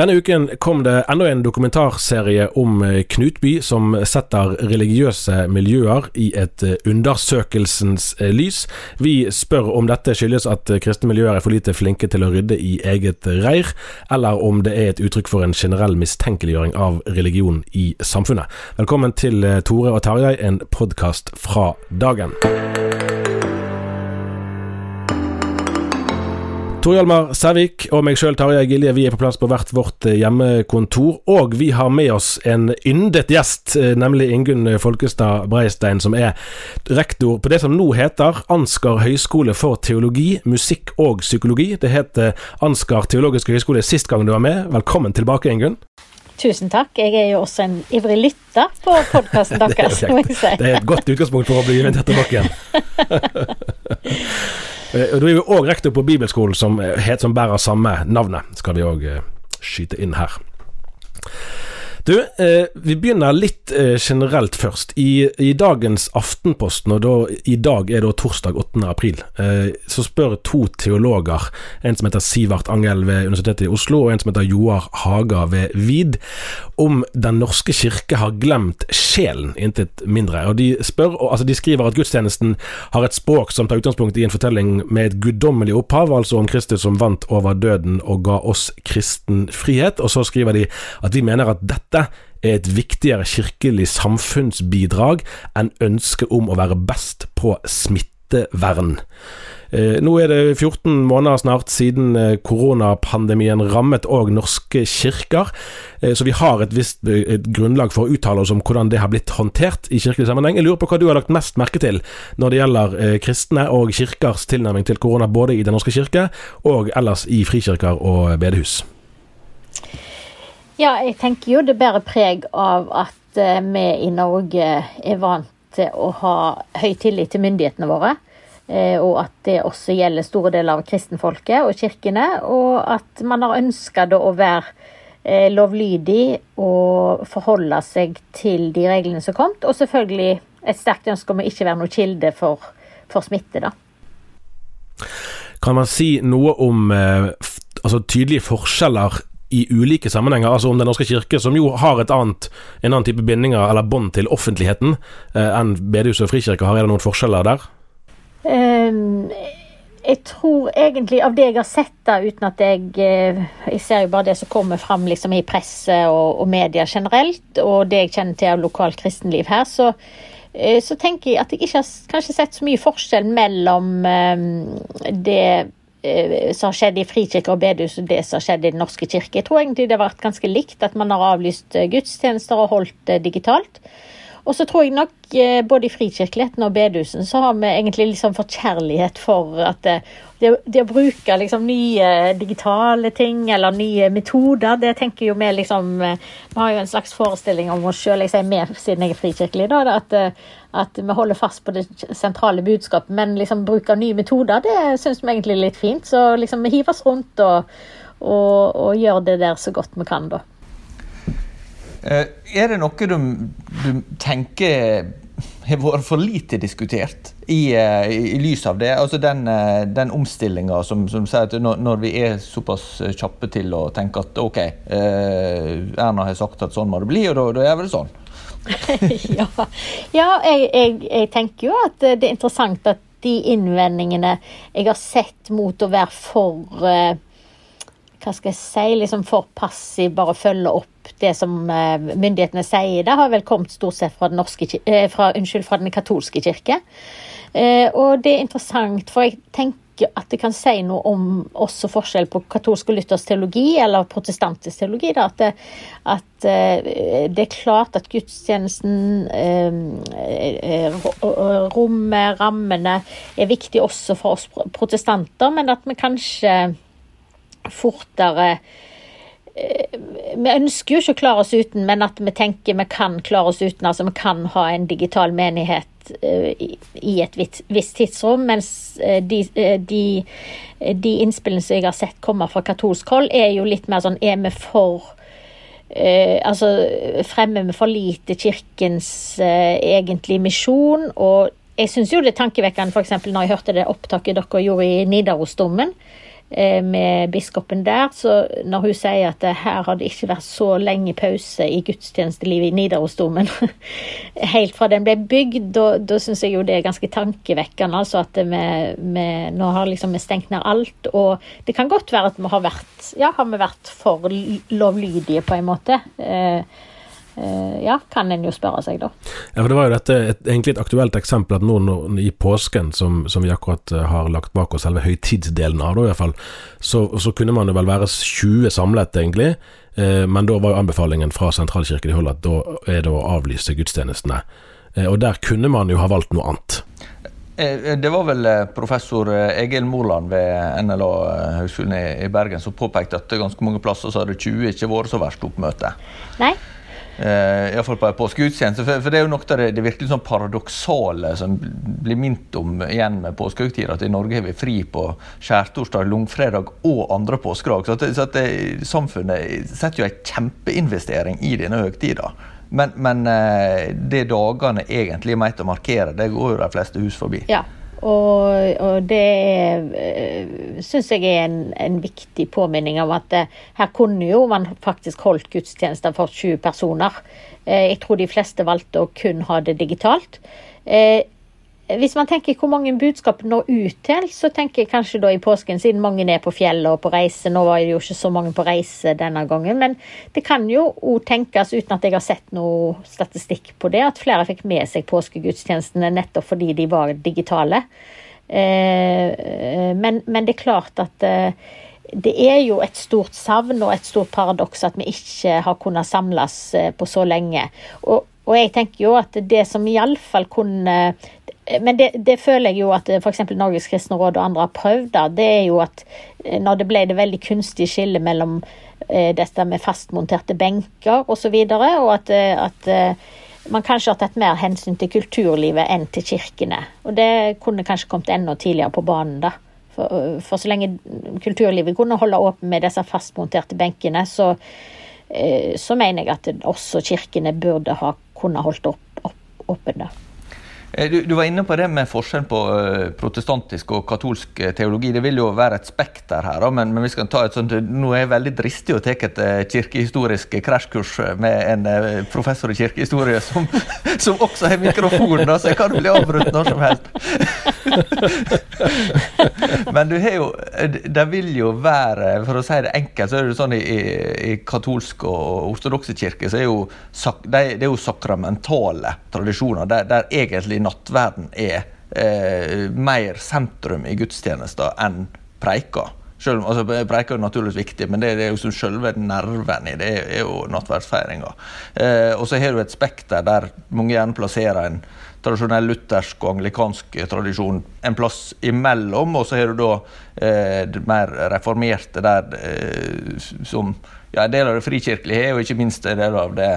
Denne uken kom det enda en dokumentarserie om eh, Knutby, som setter religiøse miljøer i et eh, undersøkelsens eh, lys. Vi spør om dette skyldes at kristne miljøer er for lite flinke til å rydde i eget reir, eller om det er et uttrykk for en generell mistenkeliggjøring av religion i samfunnet. Velkommen til Tore og Tarjei, en podkast fra dagen. Tor Hjalmar Sævik og meg sjøl, Tarjei Gilje, vi er på plass på hvert vårt eh, hjemmekontor. Og vi har med oss en yndet gjest, eh, nemlig Ingunn Folkestad Breistein, som er rektor på det som nå heter Ansgar høgskole for teologi, musikk og psykologi. Det het Ansgar teologiske høgskole sist gang du var med. Velkommen tilbake, Ingunn. Tusen takk. Jeg er jo også en ivrig lytter på podkasten deres. det, er det er et godt utgangspunkt for å bli invitert tilbake igjen. Eh, og Du er jo òg rektor på bibelskolen som, het, som bærer samme navnet, skal vi òg eh, skyte inn her. Du, eh, vi begynner litt eh, generelt først. I, I, dagens Aftenposten, og da, i dag er det torsdag 8. april, eh, så spør to teologer, en som heter Sivert Angell ved Universitetet i Oslo, og en som heter Joar Haga ved VID, om Den norske kirke har glemt sjelen, intet mindre. Og De spør, altså de skriver at gudstjenesten har et språk som tar utgangspunkt i en fortelling med et guddommelig opphav, altså om Kristus som vant over døden og ga oss kristen frihet. Og så skriver de at vi mener at dette er et viktigere kirkelig samfunnsbidrag enn ønsket om å være best på smittevern. Eh, nå er det 14 måneder snart siden eh, koronapandemien rammet òg norske kirker, eh, så vi har et visst et grunnlag for å uttale oss om hvordan det har blitt håndtert i kirkelig sammenheng. Jeg lurer på hva du har lagt mest merke til når det gjelder kristne og kirkers tilnærming til korona, både i Den norske kirke og ellers i frikirker og bedehus? Ja, jeg tenker jo det bærer preg av at uh, vi i Norge er vant til å ha høy tillit til myndighetene våre. Uh, og at det også gjelder store deler av kristenfolket og kirkene. Og at man har ønska å være uh, lovlydig og forholde seg til de reglene som kommet. Og selvfølgelig et sterkt ønske om å ikke være noe kilde for, for smitte, da. Kan man si noe om altså, tydelige forskjeller i ulike sammenhenger, altså om Den norske kirke, som jo har et annet, en annen type bindinger eller bånd til offentligheten eh, enn bedehuset og frikirke, har. Er det noen forskjeller der? Um, jeg tror egentlig, av det jeg har sett, da, uten at jeg eh, Jeg ser jo bare det som kommer fram liksom, i presse og, og media generelt, og det jeg kjenner til av lokalt kristenliv her, så eh, så tenker jeg at jeg ikke har kanskje sett så mye forskjell mellom um, det som har skjedd i frikirker og bedehus og det som har skjedd i Den norske kirke. Jeg tror egentlig det har vært ganske likt, at man har avlyst eh, gudstjenester og holdt det digitalt. Og så tror jeg nok eh, både i frikirkeligheten og bedehusen så har vi egentlig liksom fått kjærlighet for at det, det, det, å bruke liksom nye digitale ting eller nye metoder, det tenker jo vi liksom Vi har jo en slags forestilling om oss sjøl, jeg sier vi siden jeg er frikirkelig, da, at at vi holder fast på det sentrale budskapet, men liksom bruk av nye metoder, det syns vi egentlig er litt fint. Så liksom vi hiver oss rundt og, og, og, gjør det der så godt vi kan, da. Eh, er det noe du, du tenker har vært for lite diskutert i, i, i lys av det. Altså den, den omstillinga som, som, sier at når, når, vi er såpass kjappe til å tenke at OK, Erna har sagt at sånn må det bli, og da, da gjør vi det sånn. ja, ja jeg, jeg, jeg, tenker jo at det er interessant at de innvendingene jeg har sett mot å være for uh, hva skal jeg si, liksom for passiv, bare følge opp det som uh, myndighetene sier. Det har vel kommet stort sett fra den, norske, uh, fra, unnskyld, fra den katolske kirke. og det er interessant, for jeg tenker at det kan si noe om også forskjell på katolsk og luthersk teologi, eller protestantisk teologi. Da, at, det, at det, er klart at gudstjenesten, uh, rommet, rammene, er viktig også for oss protestanter, men at vi kanskje fortere vi ønsker jo ikke å klare oss uten, men at vi tenker vi kan klare oss uten. Altså vi kan ha en digital menighet Eh, i et visst tidsrom, mens eh, de, eh, de, de innspillene som jeg har sett komme fra katolsk hold, er jo litt mer sånn Er vi for eh, altså Fremmer vi for lite Kirkens eh, egentlige misjon? Og jeg syns jo det er tankevekkende, f.eks. når jeg hørte det opptaket dere gjorde i Nidarosdomen. Eh, med biskopen der. Så når hun sier at her har det ikke vært så lenge pause i gudstjenestelivet i Nidarosdomen, helt fra den ble bygd, da, da syns jeg jo det er ganske tankevekkende. Altså at vi, vi nå har liksom vi stengt ned alt. Og det kan godt være at vi har vært, ja, har vi vært for lovlydige på en måte. Eh, Eh, ja, kan en jo spørre seg, da. Ja, for Det var jo dette et, egentlig et aktuelt eksempel at nå, nå i påsken, som, som, vi akkurat eh, har lagt bak oss, selve høytidsdelen av det i hvert fall, så, så, kunne man jo vel være 20 samlet, egentlig. Eh, men da var jo anbefalingen fra sentralkirken i Holland at da er det å avlyse gudstjenestene. Eh, og der kunne man jo ha valgt noe annet. Eh, det var vel professor Egil Morland ved NLA Høgskolen i Bergen som påpekte at ganske mange plasser så hadde 20 ikke vært så verst oppmøte. Nei, Uh, Iallfall på en påskegudstjeneste. For, for, det er jo noe av det, det virkelig sånn paradoksale som blir minnet om igjen med påskehøytida, at i Norge har vi fri på skjærtorsdag, langfredag og andre påskedag. Så, at, så at det, samfunnet setter jo en kjempeinvestering i denne høytida. Men, men uh, det dagene egentlig er ment å markere, det går jo de fleste hus forbi. Ja. Og, og det uh, syns jeg er en, en, viktig påminning om at uh, her kunne jo man faktisk holdt gudstjenester for 20 personer. Uh, jeg tror de fleste valgte å kun ha det digitalt. Hvis man tenker hvor mange budskap når ut til, så tenker jeg kanskje da i påsken, siden mange er på fjellet og på reise. Nå var det jo ikke så mange på reise denne gangen, men det kan jo òg tenkes, uten at jeg har sett noe statistikk på det, at flere fikk med seg påskegudstjenestene nettopp fordi de var digitale. Eh, men, men det er klart at eh, det er jo et stort savn og et stort paradoks at vi ikke har kunnet samles eh, på så lenge. Og, og jeg tenker jo at det som iallfall kunne men det, det, føler jeg jo at eh, f.eks. Norges kristne råd og andre har prøvd. da, Det er jo at eh, når det ble det veldig kunstige skillet mellom eh, dette med fastmonterte benker osv., og, så videre, og at, eh, at man kanskje har tatt mer hensyn til kulturlivet enn til kirkene. Og det kunne kanskje kommet enda tidligere på banen. da. For, for så lenge kulturlivet kunne holde åpen med disse fastmonterte benkene, så, så mener jeg at også kirkene burde ha kunnet holdt opp, opp åpne. Eh, du, du, var inne på det med forskjellen på uh, protestantisk og katolsk eh, teologi. Det vil jo være et spekter her, men, men vi skal ta et sånt, nå er jeg veldig dristig å tar et kirkehistorisk krasjkurs med en professor i kirkehistorie som, som også har mikrofon, så jeg kan bli avbrutt når som helst. men du har jo Det vil jo være, for å si det enkelt, så er det sånn i, i katolsk og ortodokse kirke, så er jo, det er jo sakramentale tradisjoner der, der egentlig nattverden er eh, mer sentrum i gudstjenester enn preika. Selv, altså, Preika er naturligvis viktig, men det, det er jo som selve nerven i det er, jo nattverdsfeiringa. Eh, og så har du et spekter der mange gjerne plasserer en tradisjonell luthersk og anglikansk tradisjon en plass imellom, og så har du da eh, det mer reformerte der eh, som ja, En del av det frikirkelige er og ikke minst en del av det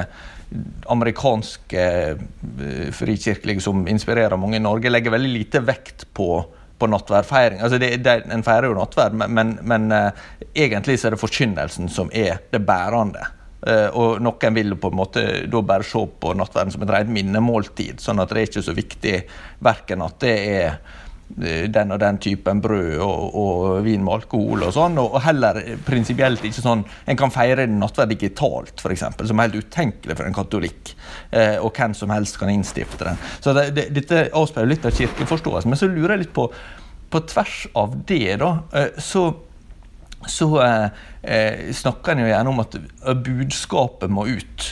amerikanske eh, frikirkelige som inspirerer mange i Norge, legger veldig lite vekt på, på nattverdfeiring. Altså det, det, en feirer jo nattverd, men, men, uh, egentlig så er det forkynnelsen som er det bærende. Uh, og noen vil på en måte da bare se på nattverden som et rent minnemåltid, sånn at det er ikke så viktig verken at det er eh, den og den typen brød og, og vin med alkohol og sånn, og heller prinsipielt ikke sånn En kan feire nattverd digitalt, f.eks., som er helt utenkelig for en katolikk. Eh, og hvem som helst kan innstifte den. Så det, det, Dette avspeiler litt av kirkeforståelsen. Men så lurer jeg litt på på tvers av det, da, så så eh, eh, snakker en jo gjerne om at budskapet må ut.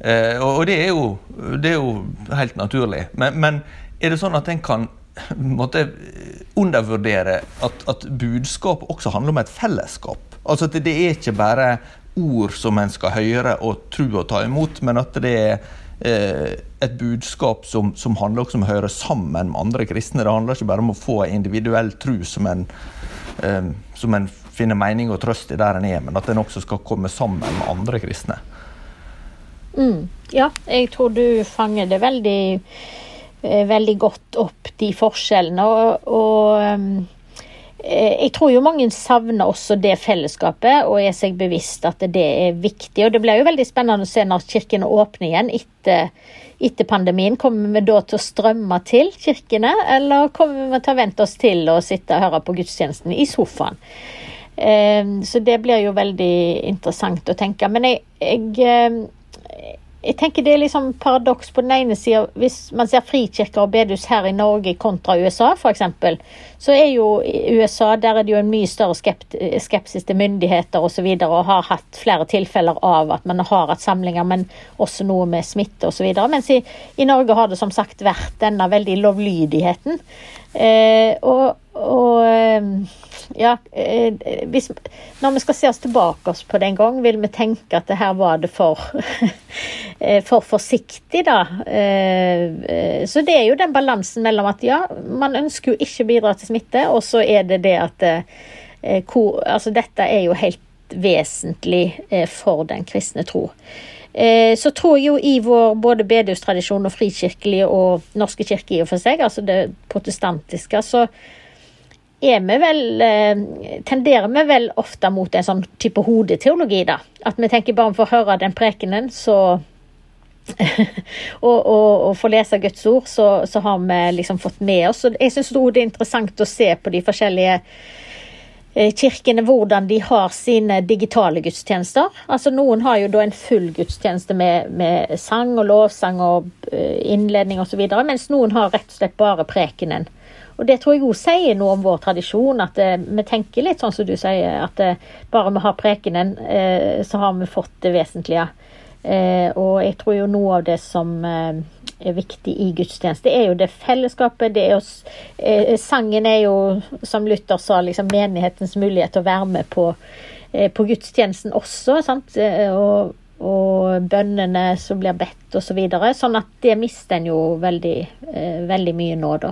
Eh, og, det er, jo, det er, jo, helt naturlig. Men, men er det sånn at en kan måtte undervurdere at, at budskapet også handler om et fellesskap? Altså at det er ikke bare ord som en skal høre og tro og ta imot, men at det er eh, et budskap som, som, handler også om å høre sammen med andre kristne. Det handler ikke bare om å få en individuell tro som en, eh, som en finner mening og trøst i der en er, men at en også skal komme sammen med andre kristne. Mm, ja, jeg tror du fanger det veldig, eh, veldig godt opp, de forskjellene. Og, og eh, jeg tror jo mange savner også det fellesskapet og er seg bevisst at det er viktig. Og det blir jo veldig spennende å se når kirkene åpner igjen etter, etter pandemien. Kommer vi da til å strømme til kirkene, eller kommer vi til å vente oss til å sitte og høre på gudstjenesten i sofaen? Ehm, så det blir jo veldig interessant å tenke. Men jeg, jeg, jeg tenker det er liksom paradoks på den ene sida. Hvis man ser frikirker og bedehus her i Norge kontra USA f.eks., så er jo USA der er det jo en mye større skepsis til myndigheter osv. Og, så videre, og har hatt flere tilfeller av at man har hatt samlinger, men også noe med smitte osv. Mens i, i Norge har det som sagt vært denne veldig lovlydigheten. Eh, og, og ehm, ja, eh, hvis, Når vi skal se oss tilbake oss på den gang, vil vi tenke at det her var det for, eh, for forsiktig, da. Eh, så det er jo den balansen mellom at ja, man ønsker jo ikke å bidra til smitte, og så er det det at hvor, altså dette er jo helt vesentlig for den kristne tro. Så tror jeg jo i vår både bedehustradisjon og frikirkelige og norske kirke i og for seg, altså det protestantiske, så vi vel eh, Tenderer vi vel ofte mot en sånn type hodeteologi, da. At vi tenker bare om å høre den prekenen, så og, og, og få lese Guds ord, så, så, har vi liksom fått med oss. Og jeg syns det er interessant å se på de forskjellige eh, kirkene hvordan de har sine digitale gudstjenester. Altså Noen har jo da en full gudstjeneste med, med sang og lovsang og eh, innledning osv., mens noen har rett og slett bare prekenen. Og det tror jeg òg sier noe om vår tradisjon, at eh, vi tenker litt sånn som du sier, at eh, bare vi har prekenen, eh, så har vi fått det vesentlige. Eh, og jeg tror jo noe av det som eh, er viktig i gudstjeneste, er jo det fellesskapet. Det er jo, eh, sangen er jo, som Luther sa, liksom menighetens mulighet til å være med på, på gudstjenesten også. sant? og og bønnene som blir bedt osv. Så videre, sånn at det mister en jo veldig, veldig mye nå, da.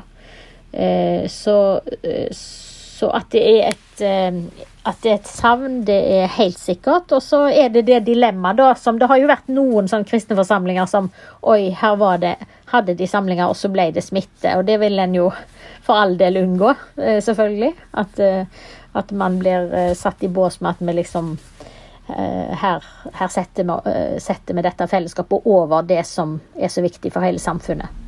Eh, så, eh, så at det er et eh, at det er et savn, det er helt sikkert. Og så er det det dilemmaet, da, som det har jo vært noen sånn kristne forsamlinger som Oi, her var det Hadde de samlinger, og så ble det smitte. Og det vil en jo for all del unngå, selvfølgelig. At, at man blir satt i bås med at vi liksom her, her setter, vi, setter vi dette fellesskapet over det som er så viktig for hele samfunnet.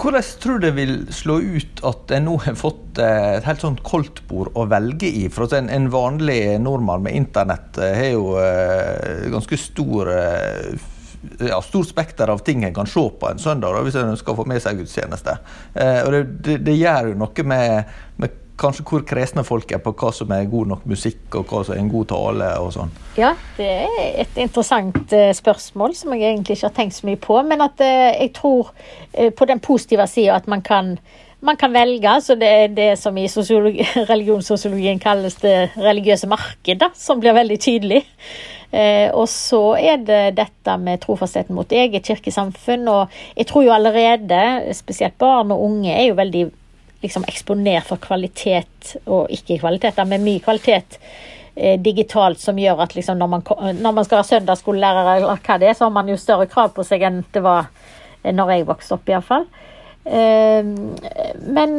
Hvordan tror du det vil slå ut at en nå har fått eh, et helt sånt koldtbord å velge i? For en, en vanlig nordmann med internett eh, har jo eh, ganske stor ja, stort spekter av ting en kan se på en søndag hvis en ønsker å få med seg gudstjeneste. Eh, og det, det, det, gjør jo noe med, med kanskje hvor kresne folk er på hva som er god nok musikk, og hva som er en god tale og sånn? Ja, det er et interessant uh, spørsmål som jeg egentlig ikke har tenkt så mye på. Men at uh, jeg tror uh, på den positive sida at man kan, man kan velge. Så det er det som i religionssosiologien kalles det religiøse markedet, som blir veldig tydelig. og så er det dette med trofastheten mot eget kirkesamfunn. Og jeg tror jo allerede, spesielt barn og unge, er jo veldig liksom eksponert for kvalitet, og ikke kvalitet, men mye kvalitet eh, digitalt som gjør at liksom når, man, når man skal være søndagsskolelærer, eller hva det er, så har man jo større krav på seg enn det var eh, når jeg vokste opp, iallfall. Eh, men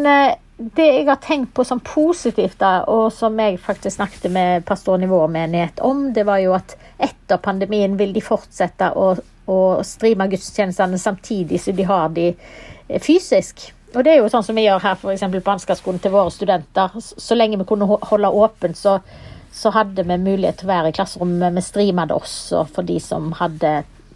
det jeg har tenkt på som positivt, da, og som jeg faktisk snakket med pastornivåmenighet om, det var jo at etter pandemien vil de fortsette å, å streame gudstjenestene samtidig som de har de eh, fysisk. Og det er jo sånn som vi gjør her for på Ansgarskolen til våre studenter. Så lenge vi kunne holde åpent, så, så hadde vi mulighet til å være i klasserommet. Vi streama det også for de som hadde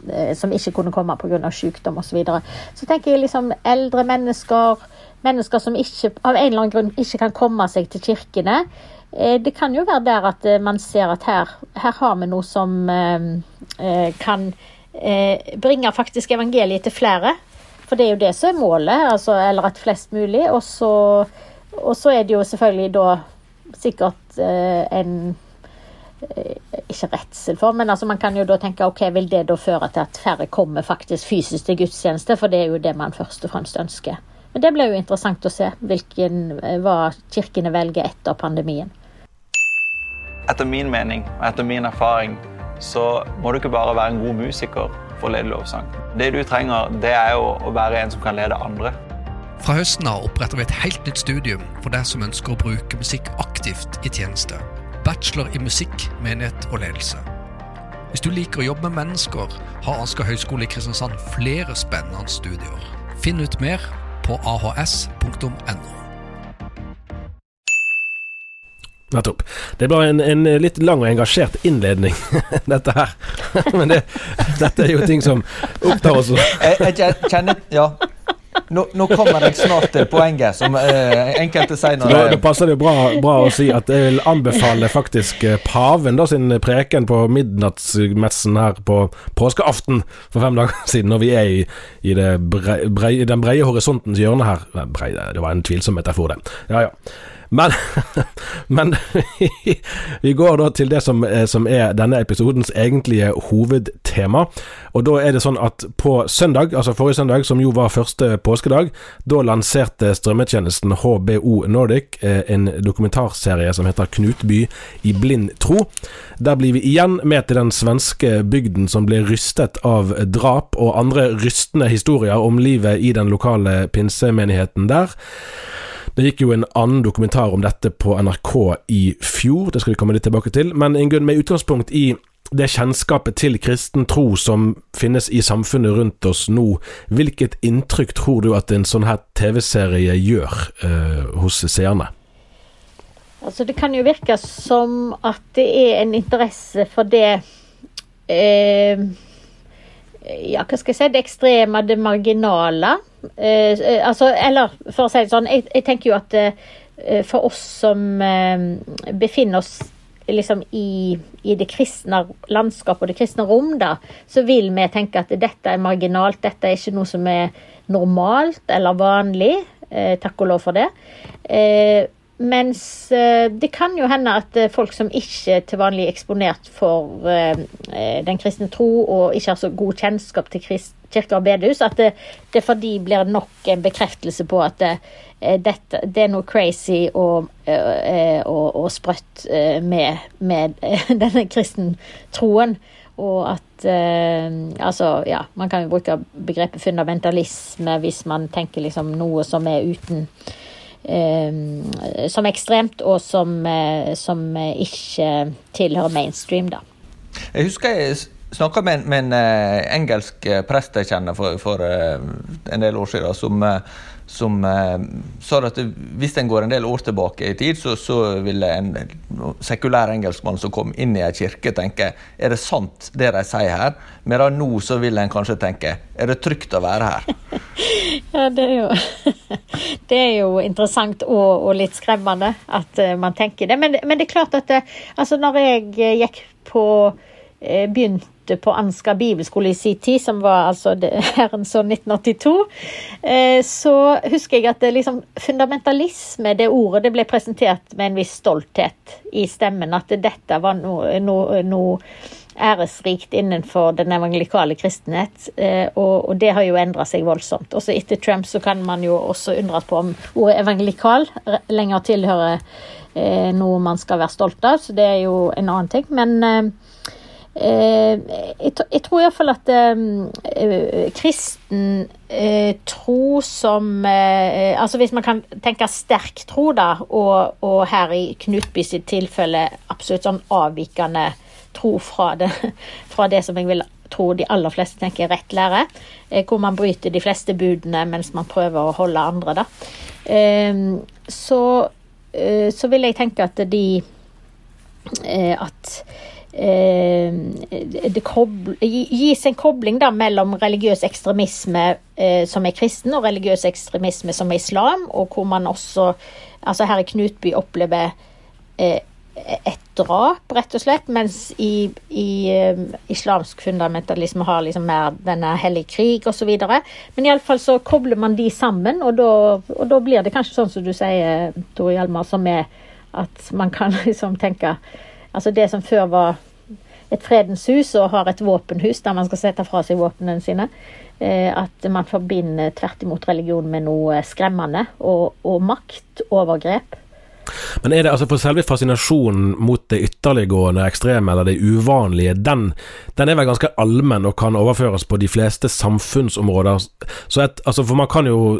eh, som ikke kunne komme pga. sykdom osv. Så, videre. så tenker jeg liksom eldre mennesker, mennesker som ikke, av en eller annen grunn ikke kan komme seg til kirkene. Eh, det kan jo være der at eh, man ser at her, her har vi noe som kan bringe faktisk evangeliet til flere. For det er jo det som er målet, altså, eller at flest mulig. Og så, og så er det jo selvfølgelig da sikkert en ikke redsel for, men altså man kan jo da tenke ok, vil det da føre til at færre kommer faktisk fysisk til gudstjeneste? For det er jo det man først og fremst ønsker. Men det blir jo interessant å se hvilken, eh, hva kirkene velger etter pandemien. Etter min mening og etter min erfaring så må du ikke bare være en god musiker for å lede lovsang. Det du trenger, det er jo å være en som kan lede andre. Fra høsten av oppretter vi et helt nytt studium for deg som ønsker å bruke musikk aktivt i tjeneste. Bachelor i musikk, menighet og ledelse. Hvis du liker å jobbe med mennesker, har Asker høgskole i Kristiansand flere spennende studier. Finn ut mer på ahs.no. Nettopp. Det ble en, en, litt lang og engasjert innledning, dette her. Men det, dette er jo ting som opptar oss. jeg, jeg kjenner Ja. Nå, nå, kommer jeg snart til poenget, som eh, enkelte sier når da, da passer det jo bra, bra, å si at jeg vil anbefale faktisk eh, paven da sin preken på midnattsmessen her på påskeaften for fem dager siden, når vi er i, i brei, bre, den breie horisontens hjørne her. Brei, det var en tvilsom metafor, det. Ja, ja. Men, men vi går da til det som, eh, som, er denne episodens egentlige hovedtema. Og da er det sånn at på søndag, altså forrige søndag, som jo var første påskedag, da lanserte strømmetjenesten HBO Nordic eh, en dokumentarserie som heter Knutby i blind tro. Der blir vi igjen med til den svenske bygden som ble rystet av drap og andre rystende historier om livet i den lokale pinsemenigheten der. Det gikk jo en annen dokumentar om dette på NRK i fjor, det skal vi komme litt tilbake til. Men Ingunn, med utgangspunkt i det kjennskapet til kristen tro som finnes i samfunnet rundt oss nå, hvilket inntrykk tror du at en sånn her TV-serie gjør eh, hos seerne? Altså Det kan jo virke som at det er en interesse for det eh, Ja, hva skal jeg si Det ekstreme, det marginale. Eh, eh, altså, eller for å si det sånn, jeg, jeg tenker jo at eh, for oss som eh, befinner oss liksom i, i, det kristne landskapet og det kristne rom, da, så vil vi tenke at dette er marginalt. Dette er ikke noe som er normalt eller vanlig. Eh, takk og lov for det. Mens eh, det kan jo hende at eh, folk som ikke til vanlig er eksponert for eh, den kristne tro, og ikke har så god kjennskap til kirke og bedehus, at det, det for de blir nok en bekreftelse på at det, dette, det er noe crazy og, og, og sprøtt med, med denne kristentroen. Og at Altså, ja, man kan jo bruke begrepet fundamentalisme hvis man tenker liksom noe som er uten som ekstremt, og som, eh, som, ikke tilhører mainstream, da. Jeg husker jeg snakka med, med, en uh, engelsk prest jeg kjenner for, for en del år siden, som, som eh, sa at hvis en går en del år tilbake i tid, så, så ville en sekulær engelskmann som kom inn i ei kirke, tenke er det sant det de sier her? Medan nå så vil en kanskje tenke er det trygt å være her? ja, det er jo, det er jo interessant og, og litt skremmende at uh, man tenker det. Men, men, det er klart at det, altså når jeg gikk på begynte begynte på Ansgar bibelskole i sin tid, som var altså herrens år 1982, eh, så husker jeg at det liksom, fundamentalisme, det ordet, det ble presentert med en viss stolthet i stemmen. At dette var noe, noe, noe æresrikt innenfor den evangelikale kristenhet. Eh, og, og, det har jo endra seg voldsomt. Også etter Trump så kan man jo også undres på om ordet evangelikal lenger tilhører eh, noe man skal være stolt av, så det er jo en annen ting. Men Eh, jeg, tr- jeg tror iallfall at eh, kristen eh, tro som eh, Altså hvis man kan tenke sterk tro, da, og, og her i Knutby sitt tilfelle absolutt sånn avvikende tro fra det, fra det som jeg vil tro de aller fleste tenker er rett lære, eh, hvor man bryter de fleste budene mens man prøver å holde andre, da. Eh, så, eh, så vil jeg tenke at de eh, At eh, gis en kobling da mellom religiøs ekstremisme eh, som er kristen, og religiøs ekstremisme som er islam, og hvor man også altså her i Knutby opplever eh, et drap, rett og slett, mens i, i islamsk fundamentalisme har liksom mer denne hellige krig osv. Men iallfall så kobler man de sammen, og da, og da blir det kanskje sånn som du sier, Tore Hjalmar, som er at man kan liksom tenke Altså det som før var et fredens hus og har et våpenhus der man skal sette fra seg våpnene sine. eh, At man forbinder tvert imot religion med noe skremmende og, og makt. Men er det altså for selve fascinasjonen mot det ytterliggående ekstreme eller det uvanlige, den, den er vel ganske allmenn og kan overføres på de fleste samfunnsområder. Så et, altså for man kan jo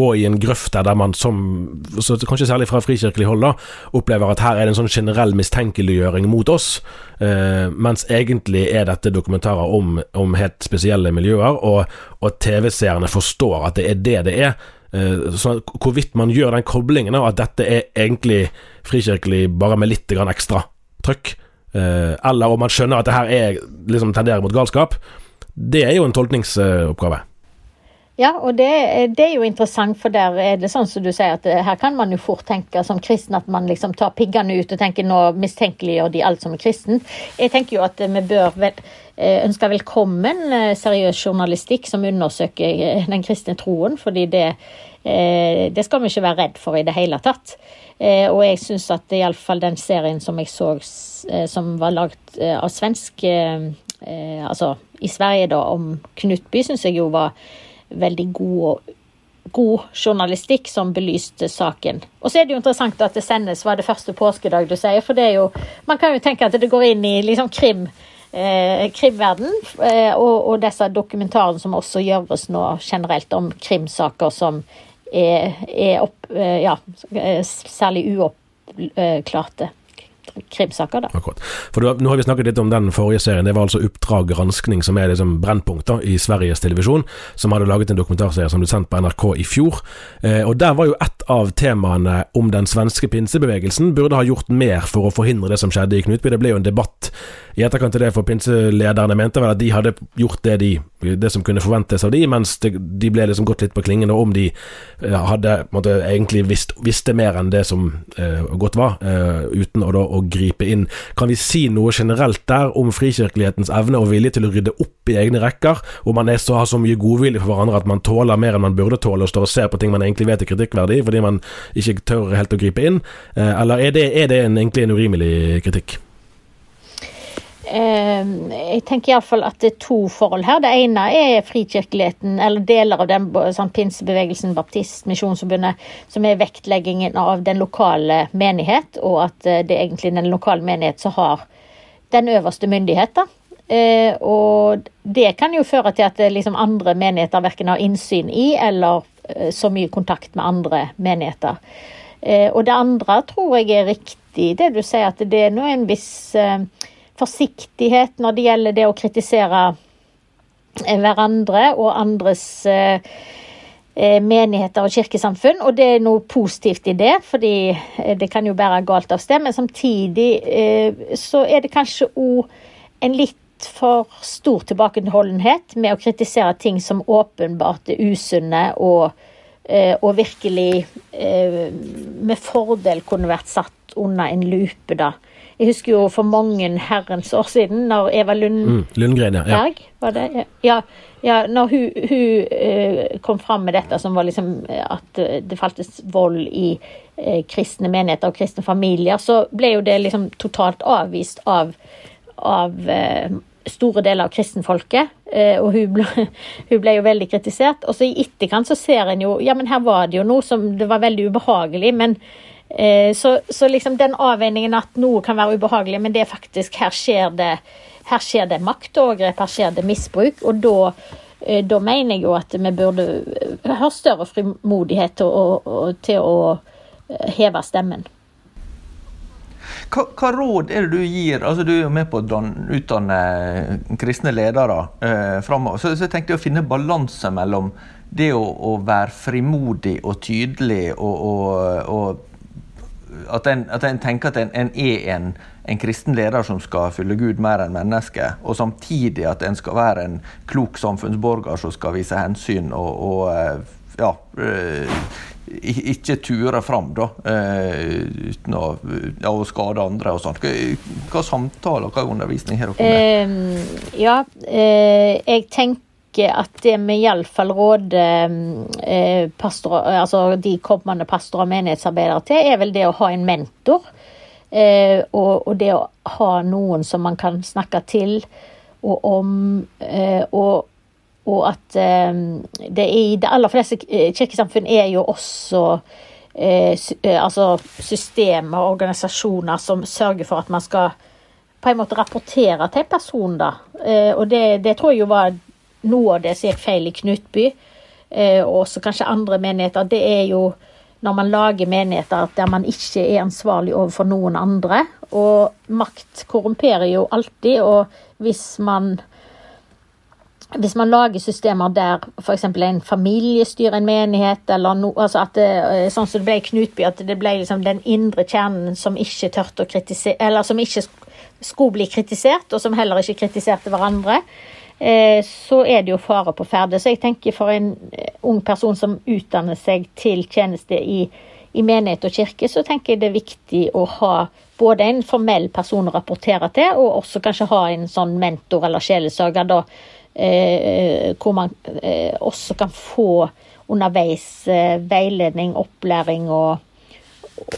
gå i en grøft der, man som, kanskje særlig fra frikirkelig hold, da, opplever at her er det en sånn generell mistenkeliggjøring mot oss, eh, mens egentlig er dette dokumentarer om, om helt spesielle miljøer, og, og TV-seerne forstår at det er det det er. Eh, Så hvorvidt man gjør den koblingen av at dette er egentlig frikirkelig bare med litt ekstra trøkk, eh, eller om man skjønner at det her er liksom tenderer mot galskap, det er jo en tolkningsoppgave. Ja, og det, det er jo interessant, for der er det sånn som du sier, at eh, her kan man jo fort tenke som kristen at man liksom tar piggene ut og tenker nå mistenkeliggjør de alt som er kristent. Jeg tenker jo at vi bør eh, ønske velkommen eh, seriøs journalistikk som undersøker eh, den kristne troen, fordi det, det skal vi ikke være redd for i det hele tatt. Og jeg syns at iallfall den serien som jeg så, som var lagd av svensk Altså i Sverige, da, om Knutby, syns jeg jo var veldig god og god journalistikk som belyste saken. Og så er det jo interessant at det sendes var det første påskedag du sier, for det er jo Man kan jo tenke at det går inn i liksom krim. Eh, krimverden, eh, og, og disse dokumentarene som også gjøres nå generelt om krimsaker som er, er opp, eh, ja, særlig uoppklarte krimsaker. da. Akkurat. For du, Nå har vi snakket litt om den forrige serien. Det var altså Oppdrag granskning, som er liksom Brennpunkt da, i Sveriges televisjon, som hadde laget en dokumentarserie som ble sendt på NRK i fjor. Eh, og Der var jo et av temaene om den svenske pinsebevegelsen burde ha gjort mer for å forhindre det som skjedde i Knutby. Det ble jo en debatt i etterkant til det, for pinselederne mente vel at de hadde gjort det, de, det som kunne forventes av de, mens det, de ble liksom gått litt på klingen om de eh, hadde måtte, egentlig visst, visste mer enn det som eh, godt var, eh, uten å, da, å gripe inn. Kan vi si noe generelt der om frikirkelighetens evne og vilje til å rydde opp i egne rekker, hvor man er så, har så mye godvilje for hverandre at man tåler mer enn man burde tåle, og står og ser på ting man egentlig vet er kritikkverdig, fordi man ikke tør helt å gripe inn? Eh, eller er det, er det en, egentlig en urimelig kritikk? Eh, jeg tenker iallfall at det er to forhold her. Det ene er frikirkeligheten, eller deler av den, sånn pinsebevegelsen, Baptist, Misjonsforbundet, som er vektleggingen av den lokale menighet, og at eh, det er egentlig den lokale menighet som har den øverste myndighet. da. Eh, og det kan jo føre til at liksom andre menigheter verken har innsyn i eller så mye kontakt med andre menigheter. Og det andre tror jeg er riktig, det du sier, at det er nå en viss forsiktighet når det gjelder det å kritisere eh, hverandre og andres eh, eh, menigheter og kirkesamfunn, og det er noe positivt i det, fordi det kan jo bære galt av sted, men samtidig så er det kanskje òg en litt for stor tilbakeholdenhet med å kritisere ting som åpenbart er usunne og, og virkelig med fordel kunne vært satt under en lupe, da. Jeg husker jo for mange herrens år siden, når Eva Lund Mm, Lundgren, ja. ja. Var det? Ja, ja når hun, hun uh, kom fram med dette, som var liksom eh, at eh, det faltes vold i uh, kristne menigheter og kristne familier, så ble jo det liksom totalt avvist av, av uh, store deler av kristenfolket. Og hun ble, hun ble jo veldig kritisert. Og så i etterkant så ser en jo Ja, men her var det jo noe som det var veldig ubehagelig, men Så, så liksom den avveiningen at noe kan være ubehagelig, men det er faktisk her skjer det her skjer det maktovergrep, her skjer det misbruk. Og da, eh, da mener jeg jo at vi burde eh, ha større frimodighet til å, til å eh, heve stemmen. Hva, hva, råd er det du gir? Altså, du er jo med på å utdanne kristne ledere eh, framover. Så, så jeg tenkte å finne balanse mellom det å, å, være frimodig og tydelig og, og, og at en, at en, tenker at en, en er en, en, kristen leder som skal fylle Gud mer enn menneske, og samtidig at en skal være en klok samfunnsborger som skal vise hensyn og, og eh, ja, eh, ikke ture fram da, eh, uten å, ja, skade andre og sånt. Hva, hva samtaler, hva undervisning har dere med? Um, ja, jeg tenker at vi iallfall råder eh, pastor, altså de kommende pastorer og menighetsarbeidere til, er vel det å ha en mentor. Eh, og, det å ha noen som man kan snakke til og om. Eh, og, og, at eh, det i de aller fleste kirkesamfunn er jo også eh, eh, altså systemer og organisasjoner som sørger for at man skal på en måte rapportere til en person. da. og det, det tror jeg jo var noe av det som gikk feil i Knutby, eh, og også kanskje andre menigheter, det er jo når man lager menigheter der man ikke er ansvarlig overfor noen andre. Og makt korrumperer jo alltid, og hvis man hvis man lager systemer der f.eks. en familie styrer en menighet, eller no, altså at det, eh, sånn som det ble i Knutby, at det ble liksom den indre kjernen som ikke tørte å kritisere, eller som ikke skulle bli kritisert, og som heller ikke kritiserte hverandre, så er det jo fare på ferde. Så jeg tenker for en eh, ung person som utdanner seg til tjeneste i, i menighet og kirke, så tenker jeg det er viktig å ha både en formell person å rapportere til, og også kanskje ha en sånn mentor eller sjelesørger, da, eh, hvor man eh, også kan få underveis eh, veiledning, opplæring og,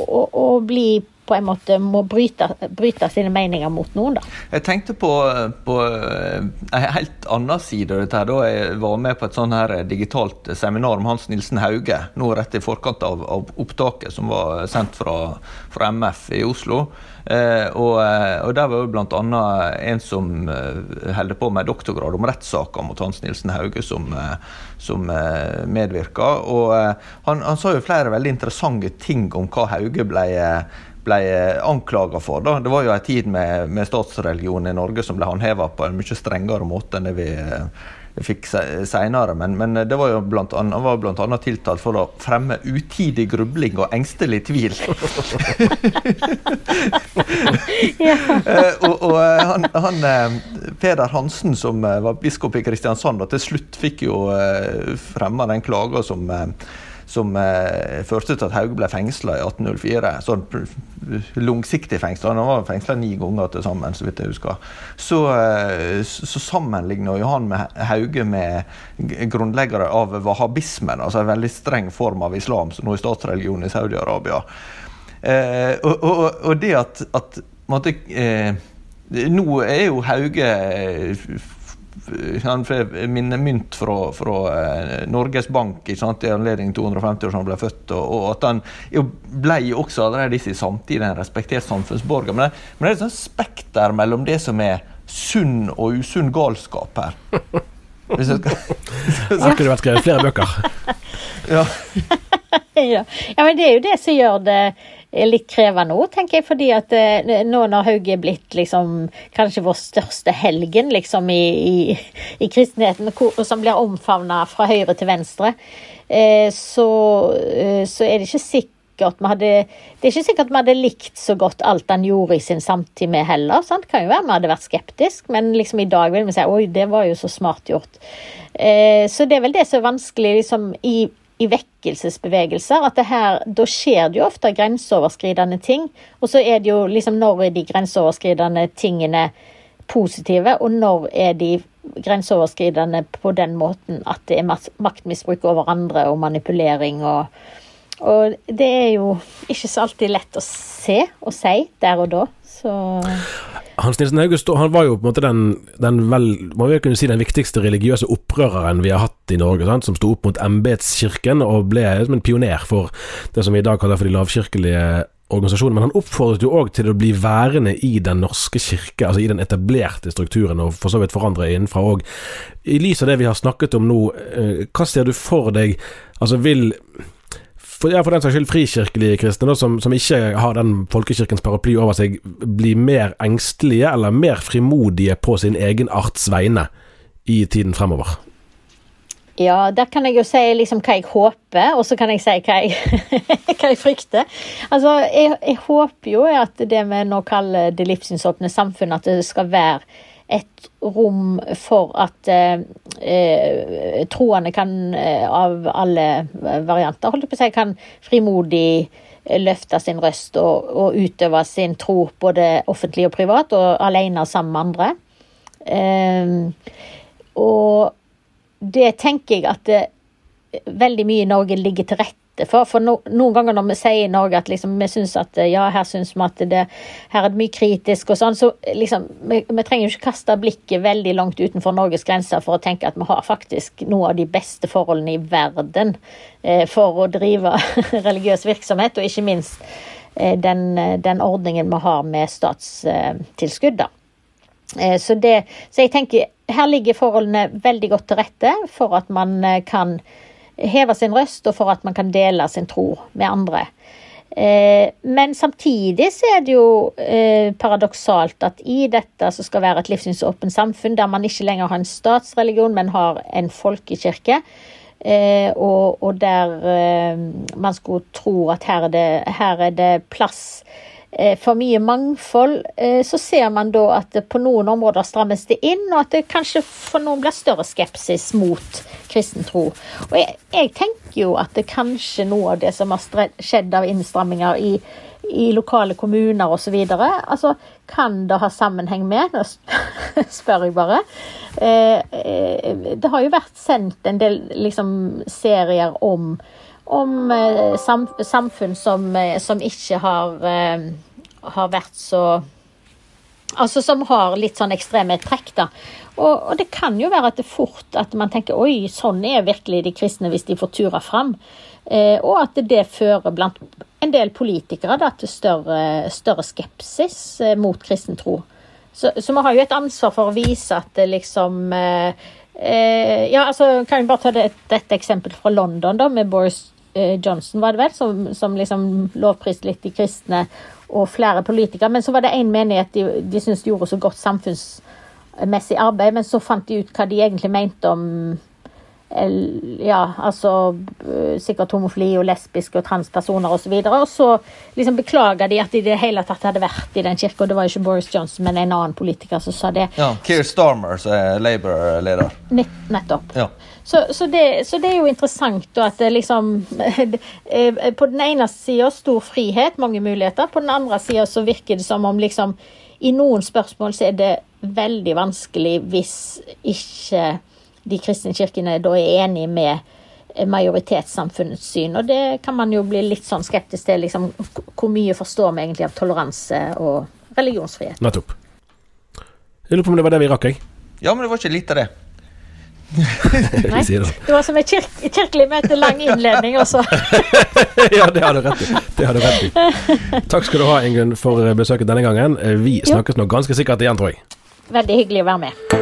og, og bli på en måte må bryte, bryte, sine meninger mot noen. da. Jeg tenkte på, på en helt annen side av dette. da Jeg var med på et sånn her digitalt seminar om Hans Nilsen Hauge nå rett i forkant av, av opptaket som var sendt fra, fra MF i Oslo. Eh, og, og, Der var jo bl.a. en som eh, holder på med doktorgrad om rettssaker mot Hans Nilsen Hauge, som, eh, som eh, medvirka. Og eh, han, han sa jo flere veldig interessante ting om hva Hauge ble ble anklaga for. Da. Det var jo en tid med, med statsreligion i Norge som ble håndheva på en mye strengere måte enn det vi eh, fikk seinere. Men, men, det var jo blant annet, var bl.a. tiltalt for å fremme utidig grubling og engstelig tvil. ja. Eh, og, og eh, han, han, Peder Hansen, som var biskop i Kristiansand, til slutt fikk jo fremma den klaga som som eh, førte til at Hauge ble fengsla i 1804. Sånn langsiktig fengsla. Han var fengsla ni ganger til sammen, så vidt jeg husker. Så, eh, så sammenligner han med Hauge med grunnleggere av wahhabismen, altså en veldig streng form av islam, som nå er statsreligion i Saudi-Arabia. Eh, og, og, og, det at, at måtte, eh, Nå er jo Hauge han mynt minnemynt fra, fra eh, Norges Bank i anledning 250 år siden han ble født. Og, og at han ble også allerede i sin samtid en respektert samfunnsborger. Men det, men det er et sånt spekter mellom det som er sunn og usunn galskap her. Hvis jeg skal, så kunne det vært skrevet flere bøker. ja. ja. men det er jo det som gjør det litt krevende òg, tenker jeg. Fordi at eh, nå når Hauge er blitt liksom kanskje vår største helgen liksom i, i, i kristenheten, som blir omfavna fra høyre til venstre, eh, så, eh, så, er det ikke sikkert hadde, det er ikke sikkert vi hadde likt så godt alt han gjorde i sin samtid med heller. Sant? Kan jo være vi hadde vært skeptisk, men liksom i dag vil vi si oi, det var jo så smart gjort. så det er vel det som er vanskelig liksom, i i vekkelsesbevegelser. at det her, Da skjer det jo ofte grenseoverskridende ting. Og så er det jo liksom når er de grenseoverskridende tingene positive, og når er de grenseoverskridende på den måten at det er maktmisbruk over andre og manipulering og Og det er jo ikke så alltid lett å se og si der og da. Så Hans Nilsen August han var jo på en måte den, den vel, man vil kunne si den viktigste religiøse opprøreren vi har hatt i Norge, sant? som sto opp mot embetskirken og ble som en pioner for det som vi i dag kaller for de lavkirkelige organisasjonene, men han oppfordret jo òg til å bli værende i Den norske kirke, altså i den etablerte strukturen, og for så vidt forandre innenfra òg. I lys av det vi har snakket om nå, eh, hva ser du for deg Altså vil for, ja, for den saks skyld frikirkelige kristne, da, som, som, ikke har den folkekirkens paraply over seg, blir mer engstelige eller mer frimodige på sin egen arts vegne i tiden fremover? Ja, der kan jeg jo si liksom hva jeg håper, og så kan jeg si hva jeg, hva jeg frykter. Altså, jeg, jeg, håper jo at det vi nå kaller det livssynsåpne samfunn, at det skal være et rom for at eh, eh troende kan, eh, av alle varianter, holdt jeg på å si, kan frimodig løfte sin røst og, og, utøve sin tro både offentlig og privat, og alene sammen med andre. Eh, og det tenker jeg at det, veldig mye i Norge ligger til rette for. For no, noen ganger når vi sier i Norge at liksom, vi syns at ja, her syns vi at det, her er det mye kritisk og sånn, så liksom vi, vi trenger jo ikke kaste blikket veldig langt utenfor Norges grenser for å tenke at vi har faktisk noe av de beste forholdene i verden eh, for å drive religiøs virksomhet, og ikke minst eh, den, den, ordningen vi har med statstilskudd, da. Eh, så, det, så jeg tenker her ligger forholdene veldig godt til rette for at man eh, kan heve sin røst, og for at man kan dele sin tro med andre. Eh, men samtidig så er det jo eh, paradoksalt at i dette som skal være et livssynsåpent samfunn, der man ikke lenger har en statsreligion, men har en folkekirke, og, og der man skulle tro at her er det, her er det plass Eh, for mye mangfold, eh, så ser man da at på noen områder strammes det inn, og at det kanskje for noen blir større skepsis mot kristen tro. Og jeg, jeg tenker jo at det kanskje noe av det som har skjedd av innstramminger i, i lokale kommuner osv. Altså, kan det ha sammenheng med Nå spør jeg bare. Eh, det har jo vært sendt en del liksom, serier om om eh, sam, samfunn som, eh, som, ikke har, eh, har vært så Altså som har litt sånn ekstreme trekk, da. Og, og, det kan jo være at det fort at man tenker oi, sånn er virkelig de kristne hvis de får tura fram. Eh, og at det fører blant en del politikere da, til større, større skepsis mot kristen tro. Så, så vi har jo et ansvar for å vise at det liksom eh, Ja, altså kan vi bare ta det, dette eksempelet fra London, da, med Boris Eh, Johnson, var det vel, som, som liksom lovpriste litt de kristne og flere politikere. Men så var det én menighet de, de syntes gjorde så godt samfunnsmessig arbeid, men så fant de ut hva de egentlig mente om ja, altså eh, sikkert homofili og lesbiske og transpersoner osv. Og, så og så liksom beklaga de at de i det hele tatt hadde vært i den kirka. Det var jo ikke Boris Johnson, men en annen politiker som sa det. Ja, Keir Starmer, som er Labour-leder. Nettopp. Ja. Så, så, det, så, det, er jo interessant da, at det liksom På den ene sida stor frihet, mange muligheter. På den andre sida så virker det som om liksom I noen spørsmål så er det veldig vanskelig hvis ikke de kristne kirkene da er enig med majoritetssamfunnets syn. Og det kan man jo bli litt sånn skeptisk til. Liksom, hvor mye forstår vi egentlig av toleranse og religionsfrihet? Nettopp. Jeg lurer på om det var det vi rakk, jeg. Ja, men det var ikke litt av det. Nei, det var som et kirk kirkelig møte, lang innledning også. ja, det har du rett i. Det har du rett i. Takk skal du ha, Ingunn, for besøket denne gangen. Vi snakkes nok ganske sikkert igjen, tror jeg. Veldig hyggelig å være med.